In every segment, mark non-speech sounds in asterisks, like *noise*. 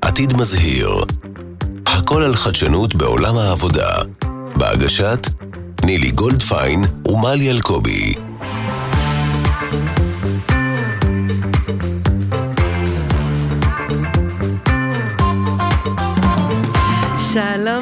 עתיד מזהיר. הכל על חדשנות בעולם העבודה. בהגשת נילי גולדפיין ומלי אלקובי.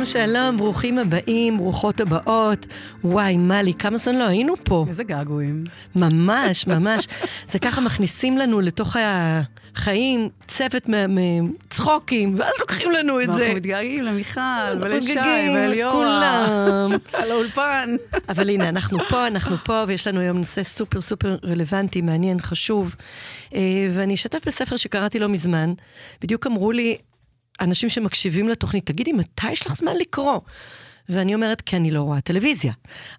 שלום, שלום, ברוכים הבאים, ברוכות הבאות. וואי, מלי, כמה זמן לא היינו פה. איזה געגועים. ממש, ממש. זה ככה מכניסים לנו לתוך החיים צוות מצחוקים, ואז לוקחים לנו את זה. ואנחנו מתגעגעים למיכל, ולשי, מתגעגעים וליאורה. לכולם. *laughs* על האולפן. אבל הנה, אנחנו פה, אנחנו פה, ויש לנו היום נושא סופר סופר רלוונטי, מעניין, חשוב. אה, ואני אשתף בספר שקראתי לא מזמן. בדיוק אמרו לי אנשים שמקשיבים לתוכנית, תגידי, מתי יש לך זמן לקרוא? ואני אומרת, כי אני לא רואה טלוויזיה.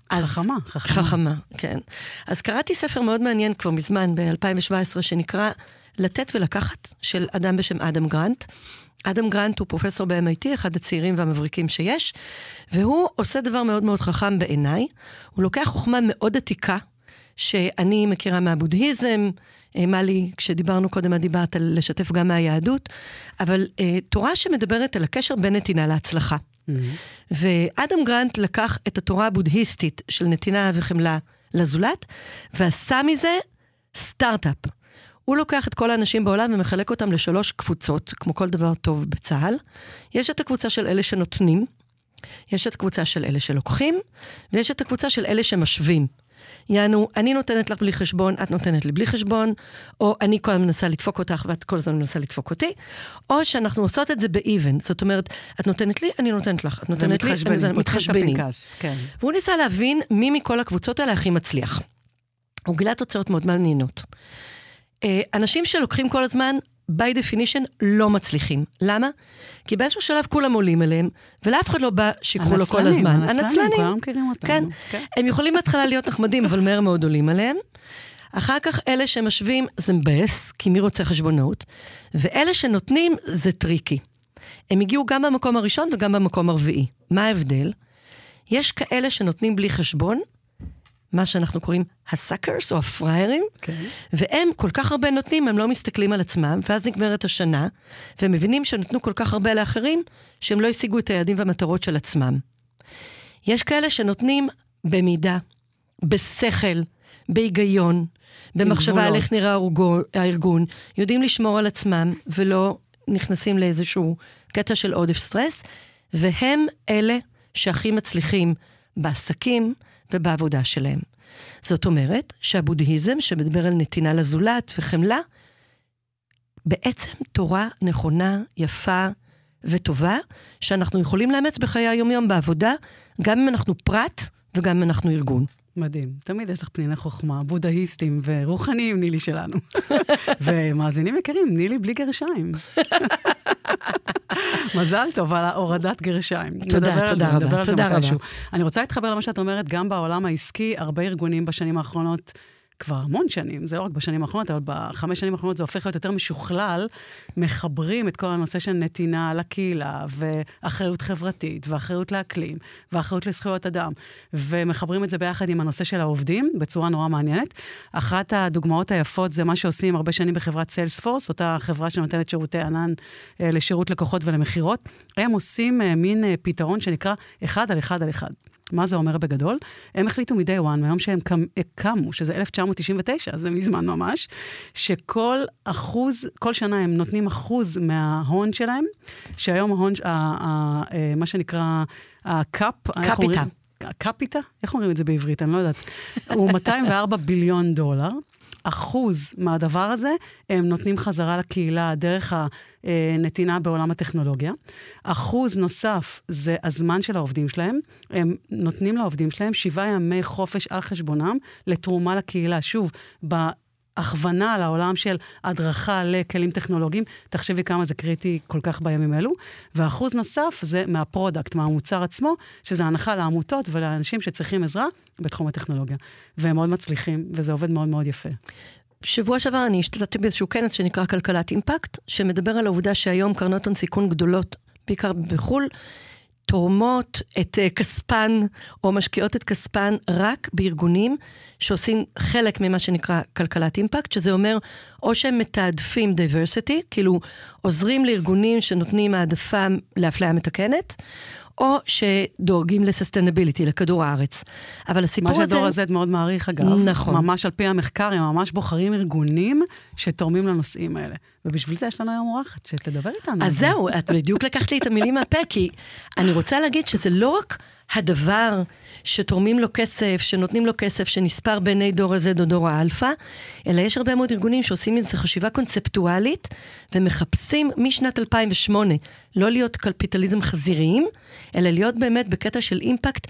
אז- חכמה, חכמה. חכמה, כן. אז קראתי ספר מאוד מעניין כבר מזמן, ב-2017, שנקרא לתת ולקחת, של אדם בשם אדם גרנט. אדם גרנט הוא פרופסור ב-MIT, אחד הצעירים והמבריקים שיש, והוא עושה דבר מאוד מאוד חכם בעיניי. הוא לוקח חוכמה מאוד עתיקה, שאני מכירה מהבודהיזם, אה, מלי, כשדיברנו קודם, את דיברת על לשתף גם מהיהדות, אבל אה, תורה שמדברת על הקשר בין נתינה להצלחה. ואדם גרנט לקח את התורה הבודהיסטית של נתינה וחמלה לזולת, ועשה מזה סטארט-אפ. הוא לוקח את כל האנשים בעולם ומחלק אותם לשלוש קבוצות, כמו כל דבר טוב בצה"ל. יש את הקבוצה של אלה שנותנים, יש את הקבוצה של אלה שלוקחים, ויש את הקבוצה של אלה שמשווים. יענו, אני נותנת לך בלי חשבון, את נותנת לי בלי חשבון, או אני כל הזמן מנסה לדפוק אותך ואת כל הזמן מנסה לדפוק אותי, או שאנחנו עושות את זה ב-even. זאת אומרת, את נותנת לי, אני נותנת לך, את נותנת לי, אני נותנת, מתחשבנים. כן. והוא ניסה להבין מי מכל הקבוצות האלה הכי מצליח. הוא גילה תוצאות מאוד מעניינות. אה, אנשים שלוקחים כל הזמן, by definition, לא מצליחים. למה? כי באיזשהו שלב כולם עולים אליהם, ולאף אחד לא בא שיקחו לו כל הנצלנים, הזמן. הנצלנים, כולם מכירים אותנו. כן. כן. הם יכולים בהתחלה להיות נחמדים, אבל מהר מאוד עולים עליהם. אחר כך אלה שמשווים זה מבאס, כי מי רוצה חשבונאות? ואלה שנותנים זה tricky. הם הגיעו גם במקום הראשון וגם במקום הרביעי. מה ההבדל? יש כאלה שנותנים בלי חשבון, מה שאנחנו קוראים ה suckers או הפראיירים, כן. והם כל כך הרבה נותנים, הם לא מסתכלים על עצמם, ואז נגמרת השנה, והם מבינים שהם נתנו כל כך הרבה לאחרים, שהם לא השיגו את היעדים והמטרות של עצמם. יש כאלה שנותנים במידה, בשכל, בהיגיון, במחשבה על. איך נראה הארגון, יודעים לשמור על עצמם ולא נכנסים לאיזשהו קטע של עודף סטרס, והם אלה שהכי מצליחים בעסקים ובעבודה שלהם. זאת אומרת שהבודהיזם, שמדבר על נתינה לזולת וחמלה, בעצם תורה נכונה, יפה וטובה, שאנחנו יכולים לאמץ בחיי היומיום בעבודה, גם אם אנחנו פרט וגם אם אנחנו ארגון. מדהים. תמיד יש לך פניני חוכמה, בודהיסטים ורוחניים, נילי שלנו. *laughs* ומאזינים יקרים, נילי בלי גרשיים. *laughs* מזל טוב על הורדת גרשיים. תודה, תודה רבה, נדבר על זה תודה רבה. מתישהו. אני רוצה להתחבר למה שאת אומרת, גם בעולם העסקי, הרבה ארגונים בשנים האחרונות, כבר המון שנים, זה לא רק בשנים האחרונות, אבל בחמש שנים האחרונות זה הופך להיות יותר משוכלל, מחברים את כל הנושא של נתינה לקהילה, ואחריות חברתית, ואחריות לאקלים, ואחריות לזכויות אדם, ומחברים את זה ביחד עם הנושא של העובדים, בצורה נורא מעניינת. אחת הדוגמאות היפות זה מה שעושים הרבה שנים בחברת סיילספורס, אותה חברה שנותנת שירותי ענן אה, לשירות לקוחות ולמכירות. הם עושים אה, מין אה, פתרון שנקרא אחד על אחד על אחד. מה זה אומר בגדול? הם החליטו מ-day one, מהיום שהם קם, קמו, שזה 1999, זה מזמן ממש, שכל אחוז, כל שנה הם נותנים אחוז מההון שלהם, שהיום ההון, ה, ה, ה, מה שנקרא הקאפ, איך קפיטה. אומרים? קפיטה? איך אומרים את זה בעברית? אני לא יודעת. הוא *laughs* 204 ביליון דולר. אחוז מהדבר הזה הם נותנים חזרה לקהילה דרך הנתינה בעולם הטכנולוגיה. אחוז נוסף זה הזמן של העובדים שלהם. הם נותנים לעובדים שלהם שבעה ימי חופש על חשבונם לתרומה לקהילה. שוב, בהכוונה לעולם של הדרכה לכלים טכנולוגיים, תחשבי כמה זה קריטי כל כך בימים אלו. ואחוז נוסף זה מה product, מהמוצר עצמו, שזה הנחה לעמותות ולאנשים שצריכים עזרה בתחום הטכנולוגיה. והם מאוד מצליחים, וזה עובד מאוד מאוד יפה. שבוע שעבר אני השתתפתי באיזשהו כנס שנקרא כלכלת אימפקט, שמדבר על העובדה שהיום קרנות הון סיכון גדולות, בעיקר בחו"ל, תורמות את אה, כספן או משקיעות את כספן רק בארגונים שעושים חלק ממה שנקרא כלכלת אימפקט, שזה אומר או שהם מתעדפים diversity, כאילו עוזרים לארגונים שנותנים העדפה לאפליה מתקנת, או שדואגים ל sustainability, לכדור הארץ. אבל הסיפור הזה... מה שהדור הזה מאוד מעריך, אגב. נכון. ממש על פי המחקר, הם ממש בוחרים ארגונים שתורמים לנושאים האלה. ובשביל זה יש לנו היום אורחת שתדבר איתנו. אז זהו, את בדיוק לקחת לי את המילים מהפה, כי אני רוצה להגיד שזה לא רק הדבר שתורמים לו כסף, שנותנים לו כסף, שנספר בעיני דור ה-Z או דור האלפא, אלא יש הרבה מאוד ארגונים שעושים איזו חשיבה קונספטואלית, ומחפשים משנת 2008 לא להיות קפיטליזם חזיריים, אלא להיות באמת בקטע של אימפקט,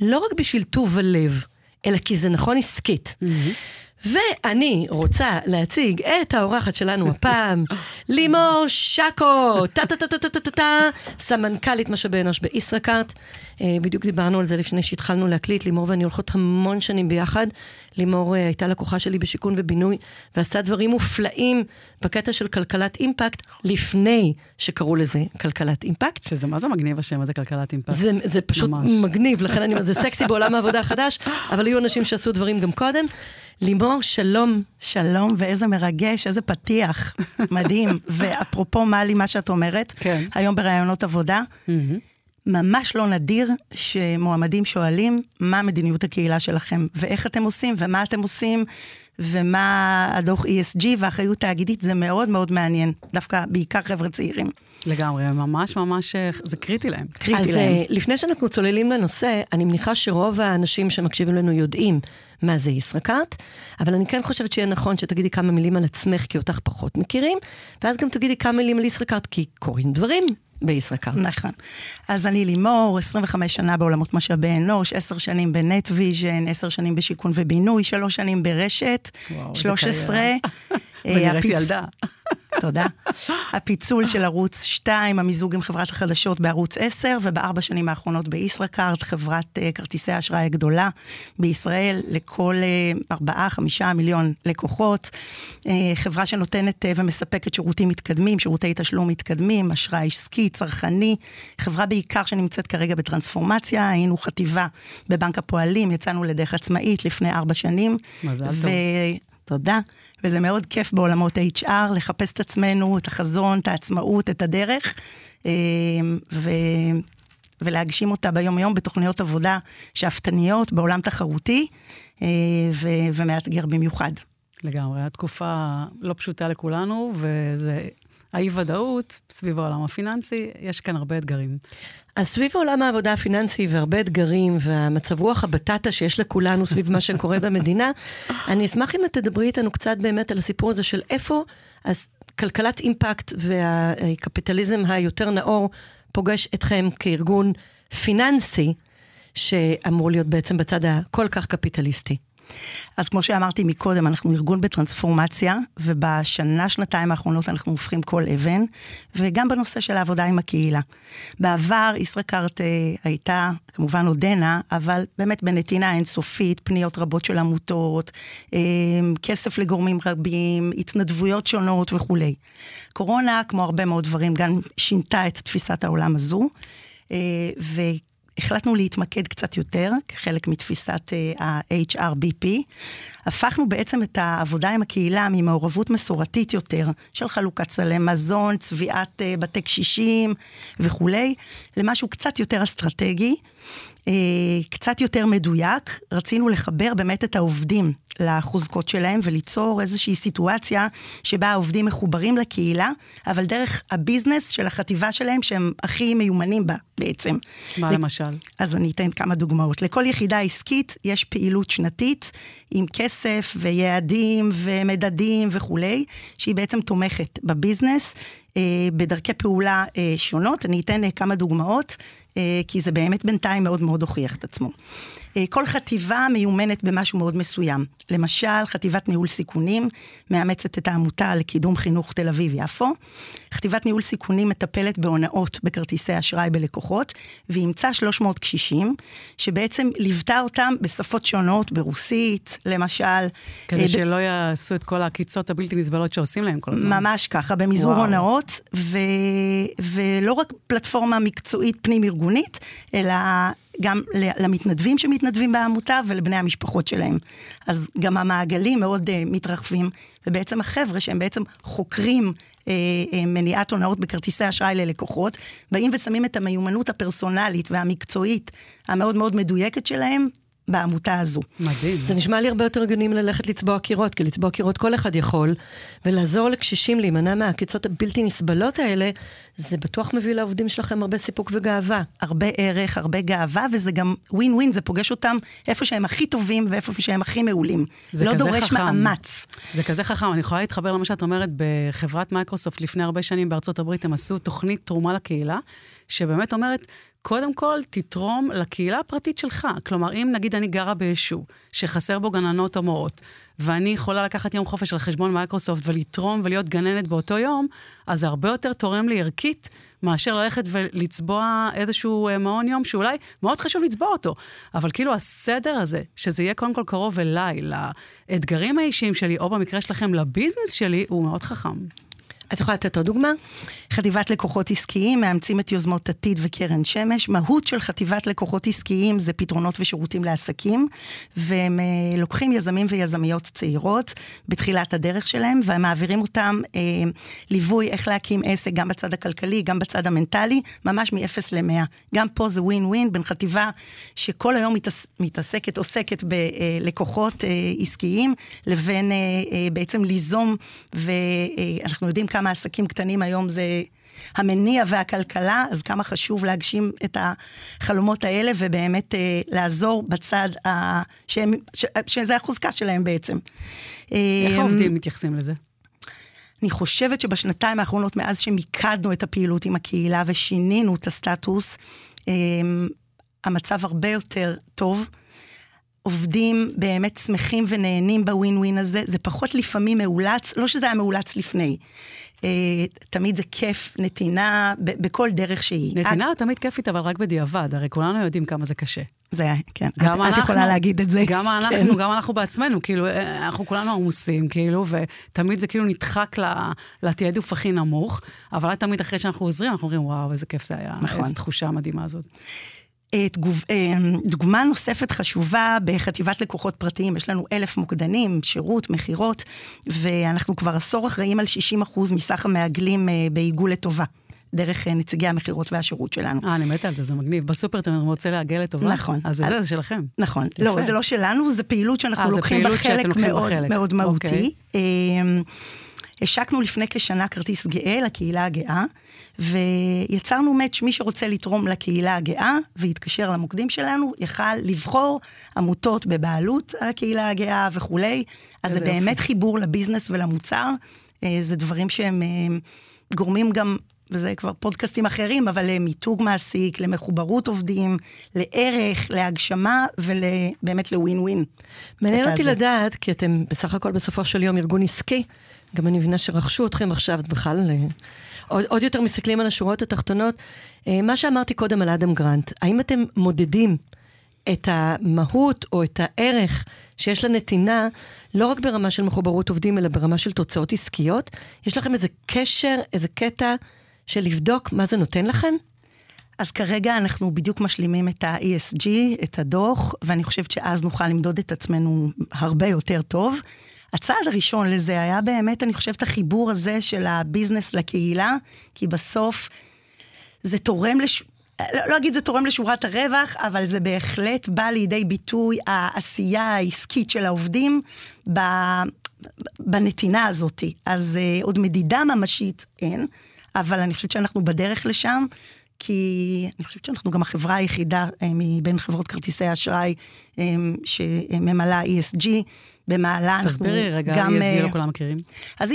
לא רק בשביל טוב הלב, אלא כי זה נכון עסקית. Mm-hmm. ואני רוצה להציג את האורחת שלנו הפעם, לימור שקו, טה-טה-טה-טה-טה-טה, סמנכ"לית משאבי אנוש בישראכרט. אה, בדיוק דיברנו על זה לפני שהתחלנו להקליט, לימור ואני הולכות המון שנים ביחד. לימור אה, הייתה לקוחה שלי בשיכון ובינוי, ועשתה דברים מופלאים בקטע של כלכלת אימפקט, לפני שקראו לזה כלכלת אימפקט. שזה מה זה מגניב השם הזה, כלכלת אימפקט? זה, זה פשוט ממש. מגניב, לכן אני אומרת, זה סקסי בעולם העבודה החדש, אבל היו אנשים שעשו דברים גם קודם. לימור, שלום. שלום, ואיזה מרגש, איזה פתיח, *laughs* מדהים. ואפרופו מלי, מה שאת אומרת, כן. היום בראיונות עבודה, mm-hmm. ממש לא נדיר שמועמדים שואלים מה מדיניות הקהילה שלכם, ואיך אתם עושים, ומה אתם עושים, ומה הדוח ESG ואחריות תאגידית, זה מאוד מאוד מעניין, דווקא בעיקר חבר'ה צעירים. לגמרי, ממש ממש, אה, זה קריטי להם. קריטי אז להם. אז לפני שאנחנו צוללים לנושא, אני מניחה שרוב האנשים שמקשיבים לנו יודעים מה זה ישראכרט, אבל אני כן חושבת שיהיה נכון שתגידי כמה מילים על עצמך, כי אותך פחות מכירים, ואז גם תגידי כמה מילים על ישראכרט, כי קורים דברים בישראכרט. נכון. אז אני לימור, 25 שנה בעולמות משאבי אנוש, 10 שנים בנט ויז'ן, 10 שנים בשיכון ובינוי, 3 שנים ברשת, וואו, 13. *laughs* ונראית ילדה. תודה. הפיצול של ערוץ 2, המיזוג עם חברת החדשות בערוץ 10, ובארבע שנים האחרונות בישראכרט, חברת אה, כרטיסי האשראי הגדולה בישראל, לכל uh, ארבעה, חמישה מיליון לקוחות. Uh, חברה שנותנת uh, ומספקת שירותים מתקדמים, שירותי תשלום מתקדמים, אשראי עסקי, צרכני. חברה בעיקר שנמצאת כרגע בטרנספורמציה, היינו חטיבה בבנק הפועלים, יצאנו לדרך עצמאית לפני ארבע שנים. מזל טוב. תודה. וזה מאוד כיף בעולמות HR, לחפש את עצמנו, את החזון, את העצמאות, את הדרך, אה, ו... ולהגשים אותה ביום-יום בתוכניות עבודה שאפתניות בעולם תחרותי אה, ו... ומאתגר במיוחד. לגמרי, התקופה לא פשוטה לכולנו, וזה האי-ודאות סביב העולם הפיננסי, יש כאן הרבה אתגרים. אז סביב עולם העבודה הפיננסי והרבה אתגרים והמצב רוח הבטטה שיש לכולנו סביב מה שקורה במדינה, *laughs* אני אשמח אם תדברי איתנו קצת באמת על הסיפור הזה של איפה אז כלכלת אימפקט והקפיטליזם היותר נאור פוגש אתכם כארגון פיננסי, שאמור להיות בעצם בצד הכל כך קפיטליסטי. אז כמו שאמרתי מקודם, אנחנו ארגון בטרנספורמציה, ובשנה, שנתיים האחרונות אנחנו הופכים כל אבן, וגם בנושא של העבודה עם הקהילה. בעבר ישראכרט אה, הייתה, כמובן עודנה, אבל באמת בנתינה אינסופית, פניות רבות של עמותות, אה, כסף לגורמים רבים, התנדבויות שונות וכולי. קורונה, כמו הרבה מאוד דברים, גם שינתה את תפיסת העולם הזו. ו... החלטנו להתמקד קצת יותר, כחלק מתפיסת אה, ה-HRBP. הפכנו בעצם את העבודה עם הקהילה ממעורבות מסורתית יותר, של חלוקת סלי מזון, צביעת אה, בתי קשישים וכולי, למשהו קצת יותר אסטרטגי. אה, קצת יותר מדויק, רצינו לחבר באמת את העובדים לחוזקות שלהם וליצור איזושהי סיטואציה שבה העובדים מחוברים לקהילה, אבל דרך הביזנס של החטיבה שלהם שהם הכי מיומנים בה בעצם. מה. למשל? אז אני אתן כמה דוגמאות. לכל יחידה עסקית יש פעילות שנתית עם כסף ויעדים ומדדים וכולי, שהיא בעצם תומכת בביזנס. אה, בדרכי פעולה אה, שונות. אני אתן אה, כמה דוגמאות, כי זה באמת בינתיים מאוד מאוד הוכיח את עצמו. אה, כל חטיבה מיומנת במשהו מאוד מסוים. למשל, חטיבת ניהול סיכונים מאמצת את העמותה לקידום חינוך תל אביב-יפו. חטיבת ניהול סיכונים מטפלת בהונאות בכרטיסי אשראי בלקוחות, ואימצה 300 קשישים, שבעצם ליוותה אותם בשפות שונות, ברוסית, למשל. כדי אה, שלא יעשו את כל העקיצות הבלתי נסבלות שעושים להם כל הזמן. ממש ככה, במזעור. הונאות, ו... ולא רק פלטפורמה מקצועית פנים-ארגונית, אלא גם למתנדבים שמתנדבים בעמותה ולבני המשפחות שלהם. אז גם המעגלים מאוד uh, מתרחבים, ובעצם החבר'ה שהם בעצם חוקרים uh, uh, מניעת הונאות בכרטיסי אשראי ללקוחות, באים ושמים את המיומנות הפרסונלית והמקצועית המאוד מאוד מדויקת שלהם בעמותה הזו. מדהים. זה נשמע לי הרבה יותר הגיוני ללכת לצבוע קירות, כי לצבוע קירות כל אחד יכול, ולעזור לקשישים להימנע מהעקיצות הבלתי נסבלות האלה, זה בטוח מביא לעובדים שלכם הרבה סיפוק וגאווה. הרבה ערך, הרבה גאווה, וזה גם win win, זה פוגש אותם איפה שהם הכי טובים ואיפה שהם הכי מעולים. זה לא כזה דורש חכם. מאמץ. זה כזה חכם, אני יכולה להתחבר למה שאת אומרת, בחברת מייקרוסופט לפני הרבה שנים בארצות הברית, הם עשו תוכנית תרומה לקהילה, שבאמת אומרת, קודם כל, תתרום לקהילה הפרטית שלך. כלומר, אם נגיד אני גרה ביישוב, שחסר בו גננות או מורות, ואני יכולה לקחת יום חופש על חשבון מייקרוסופט ולתרום ולהיות גננת באותו יום, אז זה הרבה יותר תורם לי ערכית מאשר ללכת ולצבוע איזשהו אה, מעון יום, שאולי מאוד חשוב לצבוע אותו. אבל כאילו הסדר הזה, שזה יהיה קודם כל קרוב אליי, לאתגרים האישיים שלי, או במקרה שלכם לביזנס שלי, הוא מאוד חכם. את יכולה לתת עוד דוגמה? חטיבת לקוחות עסקיים מאמצים את יוזמות עתיד וקרן שמש. מהות של חטיבת לקוחות עסקיים זה פתרונות ושירותים לעסקים, והם אה, לוקחים יזמים ויזמיות צעירות בתחילת הדרך שלהם, והם מעבירים אותם אה, ליווי איך להקים עסק, גם בצד הכלכלי, גם בצד המנטלי, ממש מ-0 ל-100. גם פה זה ווין ווין בין חטיבה שכל היום מתעס, מתעסקת, עוסקת בלקוחות אה, עסקיים, לבין אה, אה, בעצם ליזום, ואנחנו יודעים כמה עסקים קטנים היום זה המניע והכלכלה, אז כמה חשוב להגשים את החלומות האלה ובאמת אה, לעזור בצד, ה... שהם, ש... שזה החוזקה שלהם בעצם. איך אה, העובדים מתייחסים לזה? אני חושבת שבשנתיים האחרונות, מאז שמיקדנו את הפעילות עם הקהילה ושינינו את הסטטוס, אה, המצב הרבה יותר טוב. עובדים באמת שמחים ונהנים בווין ווין הזה, זה פחות לפעמים מאולץ, לא שזה היה מאולץ לפני. אה, תמיד זה כיף, נתינה, בכל דרך שהיא. נתינה תמיד כיפית, אבל רק בדיעבד, הרי כולנו יודעים כמה זה קשה. זה, כן, את, גם את אנחנו, יכולה להגיד את זה. גם אנחנו, כן. גם אנחנו בעצמנו, כאילו, אה, אנחנו כולנו עמוסים, כאילו, ותמיד זה כאילו נדחק לתעדוף הכי נמוך, אבל תמיד אחרי שאנחנו עוזרים, אנחנו אומרים, וואו, איזה כיף זה היה, נכון. איזו תחושה מדהימה הזאת. אה, תגוב, אה, דוגמה נוספת חשובה בחטיבת לקוחות פרטיים, יש לנו אלף מוקדנים, שירות, מכירות, ואנחנו כבר עשור אחראים על 60% מסך המעגלים אה, בעיגול לטובה, דרך נציגי המכירות והשירות שלנו. אה, אני מתה על זה, זה מגניב. בסופר אתה רוצה לעגל לטובה? נכון. אז זה זה, שלכם. נכון. יפה. לא, זה לא שלנו, זה פעילות שאנחנו לוקחים בה מאוד, חלק. מאוד מהותי. אוקיי. השקנו לפני כשנה כרטיס גאה לקהילה הגאה, ויצרנו מאץ', מי שרוצה לתרום לקהילה הגאה ויתקשר למוקדים שלנו, יכל לבחור עמותות בבעלות הקהילה הגאה וכולי. אז זה באמת יופי. חיבור לביזנס ולמוצר. אה, זה דברים שהם אה, גורמים גם, וזה כבר פודקאסטים אחרים, אבל למיתוג מעסיק, למחוברות עובדים, לערך, להגשמה ובאמת לווין ווין. מעניין אותי. לדעת, כי אתם בסך הכל בסופו של יום ארגון עסקי, גם אני מבינה שרכשו אתכם עכשיו, את בכלל אה, עוד, עוד יותר מסתכלים על השורות התחתונות. אה, מה שאמרתי קודם על אדם גרנט, האם אתם מודדים את המהות או את הערך שיש לנתינה, לא רק ברמה של מחוברות עובדים, אלא ברמה של תוצאות עסקיות? יש לכם איזה קשר, איזה קטע של לבדוק מה זה נותן לכם? אז כרגע אנחנו בדיוק משלימים את ה-ESG, את הדוח, ואני חושבת שאז נוכל למדוד את עצמנו הרבה יותר טוב. הצעד הראשון לזה היה באמת, אני חושבת, החיבור הזה של הביזנס לקהילה, כי בסוף זה תורם לש... לא, לא אגיד זה תורם לשורת הרווח, אבל זה בהחלט בא לידי ביטוי העשייה העסקית של העובדים ב... בנתינה הזאת. אז uh, עוד מדידה ממשית אין, אבל אני חושבת שאנחנו בדרך לשם, כי אני חושבת שאנחנו גם החברה היחידה uh, מבין חברות כרטיסי האשראי שממלאה ESG. במעלה אנחנו תסבירי רגע, גם... ESG לא אה, כולם מכירים. אז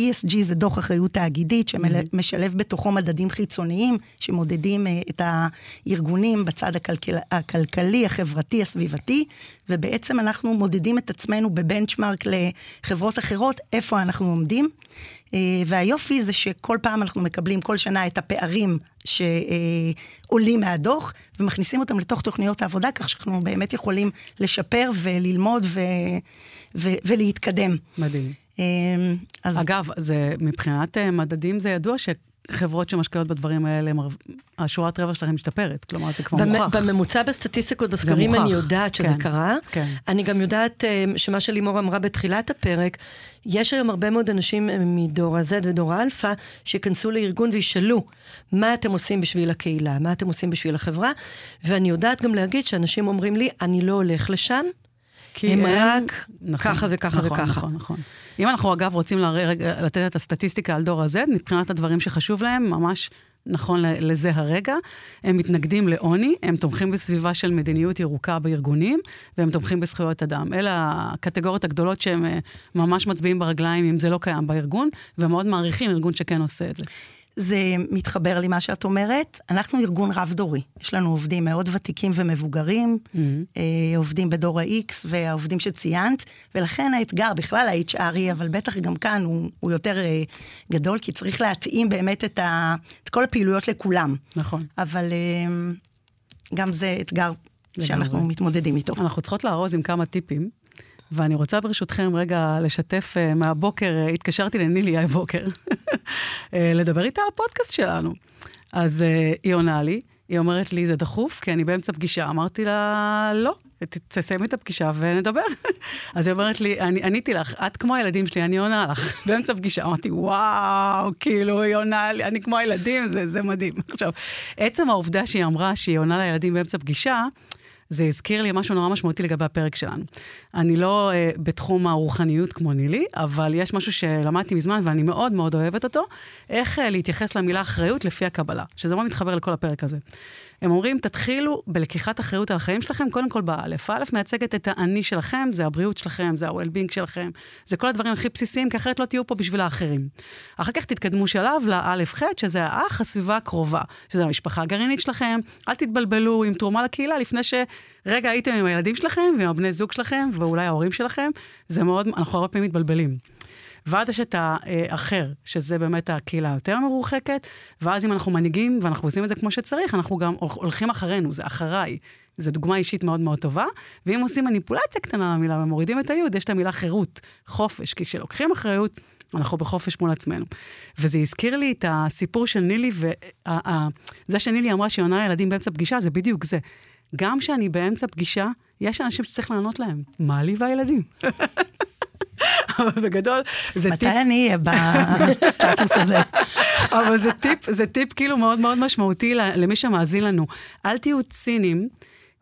ESG זה דוח אחריות תאגידית, שמשלב בתוכו מדדים חיצוניים, שמודדים אה, את הארגונים בצד הכלכל, הכלכלי, החברתי, הסביבתי, ובעצם אנחנו מודדים את עצמנו בבנצ'מארק לחברות אחרות, איפה אנחנו עומדים. אה, והיופי זה שכל פעם אנחנו מקבלים כל שנה את הפערים שעולים מהדוח, ומכניסים אותם לתוך תוכניות העבודה, כך שאנחנו באמת יכולים לשפר וללמוד ו... ו... ולהתקדם. מדהים. אה, אז... אגב, זה, מבחינת אה, מדדים זה ידוע ש... חברות שמשקיעות בדברים האלה, השורת רווח שלכם משתפרת, כלומר זה כבר במ, מוכח. בממוצע בסטטיסטיקות, בסקרים אני יודעת שזה כן, קרה. כן. אני גם יודעת אה, שמה שלימור אמרה בתחילת הפרק, יש היום הרבה מאוד אנשים אה, מדור ה-Z ודור האלפא, שייכנסו לארגון וישאלו, מה אתם עושים בשביל הקהילה, מה אתם עושים בשביל החברה, ואני יודעת גם להגיד שאנשים אומרים לי, אני לא הולך לשם, כי הם אין... רק נכון, ככה וככה נכון, וככה. נכון, נכון. אם אנחנו אגב רוצים לרגע, לתת את הסטטיסטיקה על דור ה-Z, מבחינת הדברים שחשוב להם, ממש נכון לזה הרגע, הם מתנגדים לעוני, הם תומכים בסביבה של מדיניות ירוקה בארגונים, והם תומכים בזכויות אדם. אלה הקטגוריות הגדולות שהם אה, ממש מצביעים ברגליים אם זה לא קיים בארגון, ומאוד מעריכים ארגון שכן עושה את זה. זה מתחבר לי מה שאת אומרת. אנחנו ארגון רב-דורי. יש לנו עובדים מאוד ותיקים ומבוגרים, mm-hmm. אה, עובדים בדור ה-X והעובדים שציינת, ולכן האתגר, בכלל ה-HRי, אבל בטח גם כאן הוא, הוא יותר אה, גדול, כי צריך להתאים באמת את, ה, את כל הפעילויות לכולם. נכון. אבל אה, גם זה אתגר. שאנחנו מתמודדים איתו. אנחנו צריכות לארוז עם כמה טיפים. ואני רוצה ברשותכם רגע לשתף uh, מהבוקר, uh, התקשרתי לנילי הבוקר, uh, *laughs* לדבר איתה על הפודקאסט שלנו. אז היא עונה לי, היא אומרת לי, זה דחוף, כי אני באמצע פגישה. אמרתי לה, לא, תסיימי את הפגישה ונדבר. *laughs* אז היא אומרת לי, אני עניתי לך, את כמו הילדים שלי, אני עונה לך. *laughs* באמצע פגישה אמרתי, וואו, כאילו, היא עונה לי, אני כמו הילדים, זה, זה מדהים. עכשיו, עצם העובדה שהיא אמרה שהיא עונה לילדים באמצע פגישה, זה הזכיר לי משהו נורא משמעותי לגבי הפרק שלנו. אני לא uh, בתחום הרוחניות כמו נילי, אבל יש משהו שלמדתי מזמן ואני מאוד מאוד אוהבת אותו, איך uh, להתייחס למילה אחריות לפי הקבלה, שזה מאוד מתחבר לכל הפרק הזה. הם אומרים, תתחילו בלקיחת אחריות על החיים שלכם, קודם כל באלף. האלף מייצגת את האני שלכם, זה הבריאות שלכם, זה ה-well-being שלכם, זה כל הדברים הכי בסיסיים, כי אחרת לא תהיו פה בשביל האחרים. אחר כך תתקדמו שלב לאלף-ח', שזה האח, הסביבה הקרובה, שזה המשפחה הגרעינית שלכם. אל תתבלבלו עם תרומה לקהילה לפני שרגע הייתם עם הילדים שלכם ועם הבני זוג שלכם, ואולי ההורים שלכם, זה מאוד, אנחנו הרבה פעמים מתבלבלים. ואז יש את האחר, שזה באמת הקהילה היותר מרוחקת, ואז אם אנחנו מנהיגים ואנחנו עושים את זה כמו שצריך, אנחנו גם הולכים אחרינו, זה אחריי. זו דוגמה אישית מאוד מאוד טובה, ואם עושים מניפולציה קטנה למילה ומורידים את היוד, יש את המילה חירות, חופש, כי כשלוקחים אחריות, אנחנו בחופש מול עצמנו. וזה הזכיר לי את הסיפור של נילי, וזה שנילי אמרה שהיא עונה לילדים באמצע פגישה, זה בדיוק זה. גם כשאני באמצע פגישה, יש אנשים שצריך לענות להם, מה לי והילדים? *laughs* אבל בגדול, זה מתי טיפ... מתי אני אהיה בסטטוס הזה? *laughs* אבל זה טיפ, זה טיפ כאילו מאוד מאוד משמעותי למי שמאזין לנו. אל תהיו ציניים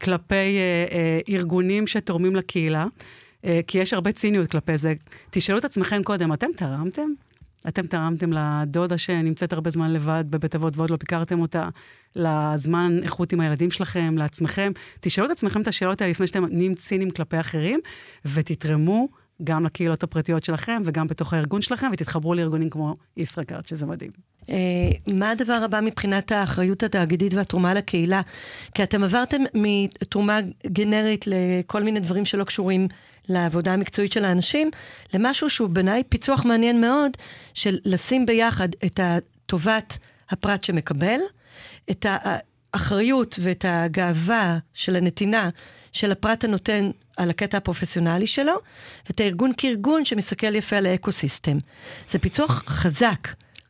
כלפי אה, אה, ארגונים שתורמים לקהילה, אה, כי יש הרבה ציניות כלפי זה. תשאלו את עצמכם קודם, אתם תרמתם? אתם תרמתם לדודה שנמצאת הרבה זמן לבד בבית אבות ועוד לא ביקרתם אותה, לזמן איכות עם הילדים שלכם, לעצמכם. תשאלו את עצמכם את השאלות האלה לפני שאתם נהיים ציניים כלפי אחרים, ותתרמו גם לקהילות הפרטיות שלכם וגם בתוך הארגון שלכם, ותתחברו לארגונים כמו ישראכרט, שזה מדהים. אה, מה הדבר הבא מבחינת האחריות התאגידית והתרומה לקהילה? כי אתם עברתם מתרומה גנרית לכל מיני דברים שלא קשורים לעבודה המקצועית של האנשים, למשהו שהוא בעיניי פיצוח מעניין מאוד, של לשים ביחד את טובת הפרט שמקבל, את האחריות ואת הגאווה של הנתינה של הפרט הנותן על הקטע הפרופסיונלי שלו, ואת הארגון כארגון שמסתכל יפה על האקו-סיסטם. זה פיצוח חזק.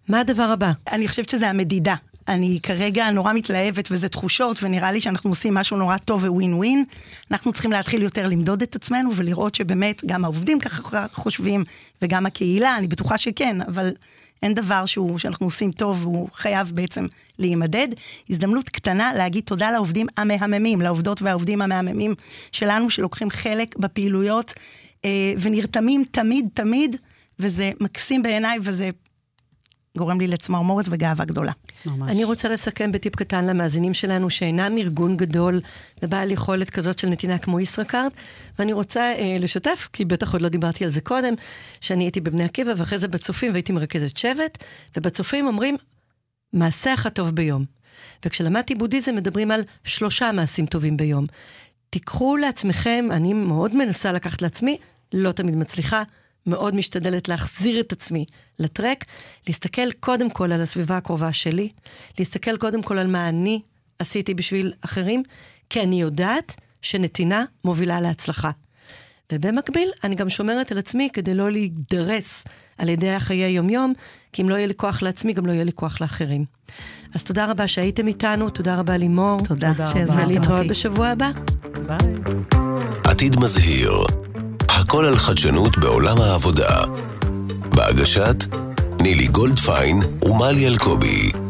מה הדבר הבא? אני חושבת שזה המדידה. אני כרגע נורא מתלהבת וזה תחושות, ונראה לי שאנחנו עושים משהו נורא טוב וווין ווין. אנחנו צריכים להתחיל יותר למדוד את עצמנו ולראות שבאמת גם העובדים ככה חושבים, וגם הקהילה, אני בטוחה שכן, אבל אין דבר שהוא, שאנחנו עושים טוב והוא חייב בעצם להימדד. הזדמנות קטנה להגיד תודה לעובדים המהממים, לעובדות והעובדים המהממים שלנו, שלוקחים חלק גורם לי לצמרמורת וגאווה גדולה. ממש. אני רוצה לסכם בטיפ קטן למאזינים שלנו שאינם ארגון גדול ובעל יכולת כזאת של נתינה כמו ישראכרט, ואני רוצה אה, לשתף, כי בטח עוד לא דיברתי על זה קודם, שאני הייתי בבני עקיבא ואחרי זה בצופים והייתי מרכזת שבט, ובצופים אומרים, מעשה אחד טוב ביום. וכשלמדתי בודהיזם מדברים על שלושה מעשים טובים ביום. תיקחו לעצמכם, אני מאוד מנסה לקחת לעצמי, לא תמיד מצליחה, מאוד משתדלת להחזיר את עצמי לטרק, להסתכל קודם כל על הסביבה הקרובה שלי, להסתכל קודם כל על מה אני עשיתי בשביל אחרים, כי אני יודעת שנתינה מובילה להצלחה. ובמקביל, אני גם שומרת על עצמי כדי לא להידרס על ידי החיי יומיום, כי אם לא יהיה לי כוח לעצמי, גם לא יהיה לי כוח לאחרים. אז תודה רבה שהייתם איתנו, תודה רבה לימור. תודה תודה שהזמנתם רבה. אותי. ולהתראות בשבוע הבא. ביי. עתיד מזהיר, הכל על חדשנות בעולם העבודה. בהגשת נילי גולדפיין ומלי אלקובי.